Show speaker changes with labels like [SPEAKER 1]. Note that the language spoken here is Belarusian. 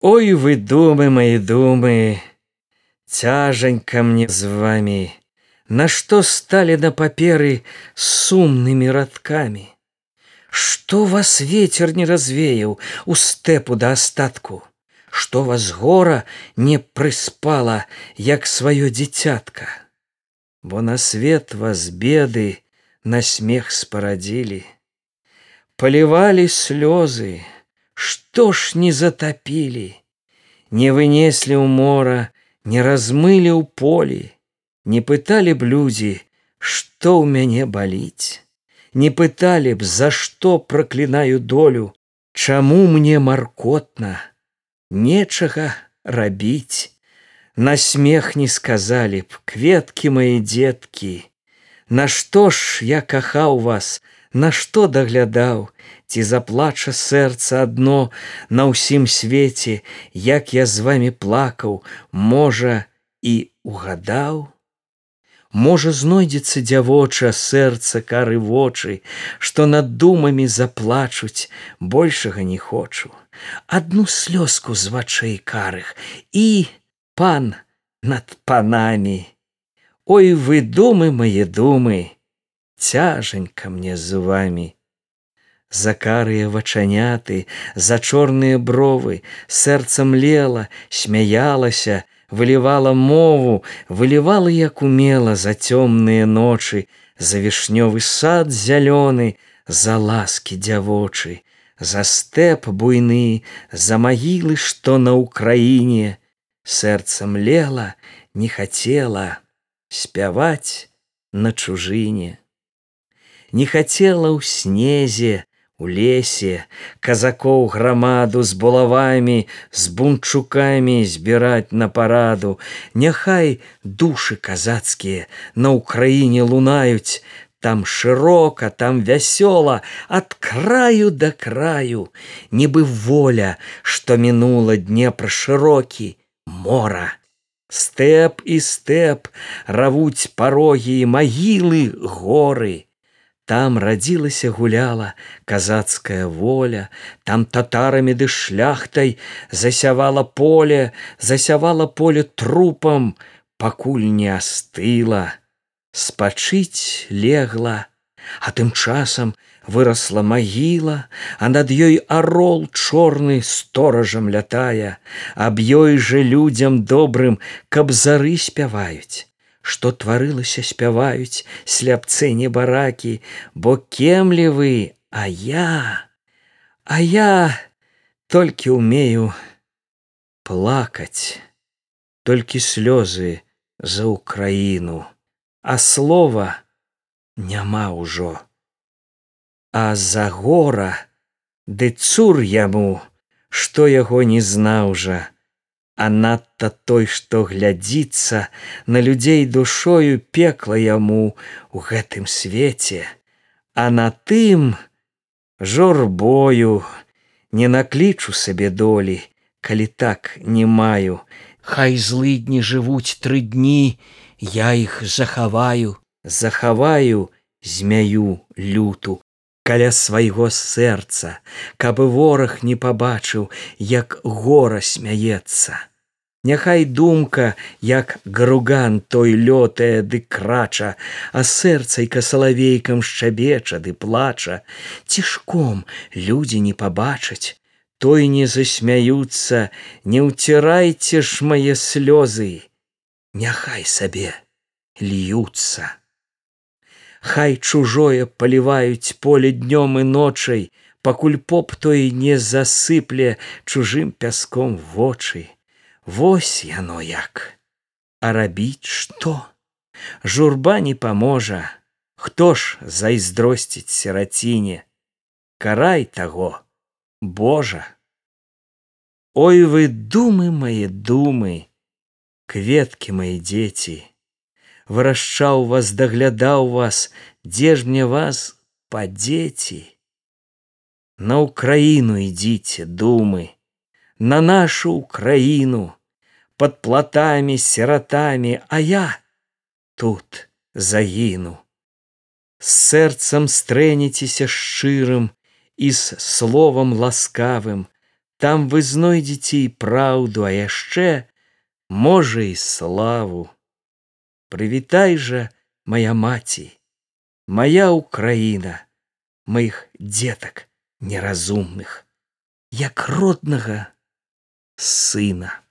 [SPEAKER 1] Ой вы думы мои думы, Цяжанька мне з вами, Нашто стали на паперы сумными радками? Что вас ветер не развеял у степу до остатку? Что вас гора не прыспала, як свое дитятка? Бо на свет вас беды на смех спородили, Поливали слезы, что ж не затопили, Не вынесли у мора, не размыли у полі, Не пытали б людзі, што ў мяне баліць, Не пыталі б, за што праклинаю долю, Чаму мне маркотна, нечага рабіць, На смех не сказалі б кветкі мои деткі, Нашто ж я кахаў вас, Нашто даглядаў, ці заплача сэрца адно на ўсім свеце, як я з вами плакаў, можа і угадаў. Можа знойдзецца дзявоча сэрца кары вочы, што над думамі заплачуць, большага не хочу. Адну слёзку з вачэй карых і пан над панамі. Ой вы думы мае думы, цяжанька мне з вами за карыя вачаняты, за чорныя бровы, сэрцам лела, смяялася, вылівала мову, вылівала як умела за цёмныя ночы, за вішнёвы сад зялёны, за ласкі дзявочы, за стэп буйны, за магілы, што на ўкраіне, сэрцам лела, не хацела спяваць на чужыне. Не хацела ў снезе, у лесе казакоў грамаду з булавамі з бунчукамі збіраць на параду. Няхай душы казацкія на ўкраіне лунаюць. Там шырока там вясёла ад краю да краю. Нібы воля што мінула днепр шырокі мора. Стэп і стэп равуць парогі магілы горы там радзілася гуляла казацкая воля там татарамі ды шляхтай засявала поле засявала поле трупам пакуль не астыла. Спачыць легла а тым часам вырасла магіла а над ёй арол чорны сторажам лятая аб ёй жа людзям добрым каб зары спяваюць што тварылася спяваюць сляпцы небаракі, бо кемлі вы, а я, А я толькі умею плакаць, толькі слёзы за ўкраіну, а слова няма ўжо. А за гора ды цур яму, што яго не знаў жа, а надта той, што глядзіцца на людзей душою пекла яму у гэтым свеце, а на тым жорбою не наклічу сабе долі, калі так не маю, Хай злыдні жывуць тры дні, я іх захаваю, захаваю змяю люту. Каля свайго сэрца, каб вораг не пабачыў, як гора смяецца. Няхай думка, як груган той лётае ды крача, а сэрцайка салавейкам шчабеча ды плача, цішком людзі не пабачаць, той не засмяюцца, не ўцірайце ж мае слёзы, Няхай сабе льюцца. Хай чужое паліваюць поле днём і ночай, пакуль поп той не засыпле чужым пяском вочы. Вось яно як. А рабіць што? Журба не паможа, Хто ж зайздросціць сераціне, Карай таго, Божа. Ой вы думы мае думы, кветкі мои дзеці, вырашчаў вас, даглядаў вас, дзе ж мне вас падзеці. На ўкраіну ідзіце думы, на нашу Украіну, под плотами сиротами, а я тут загіну. С сэрцам стрэніцеся шчырым і з словам ласкавым, там вы знойдзеце і праўду, а яшчэ можа і славу. Прывітай жа, моя маці, моя Украіна, моих дзетак неразумных, як роднага сына.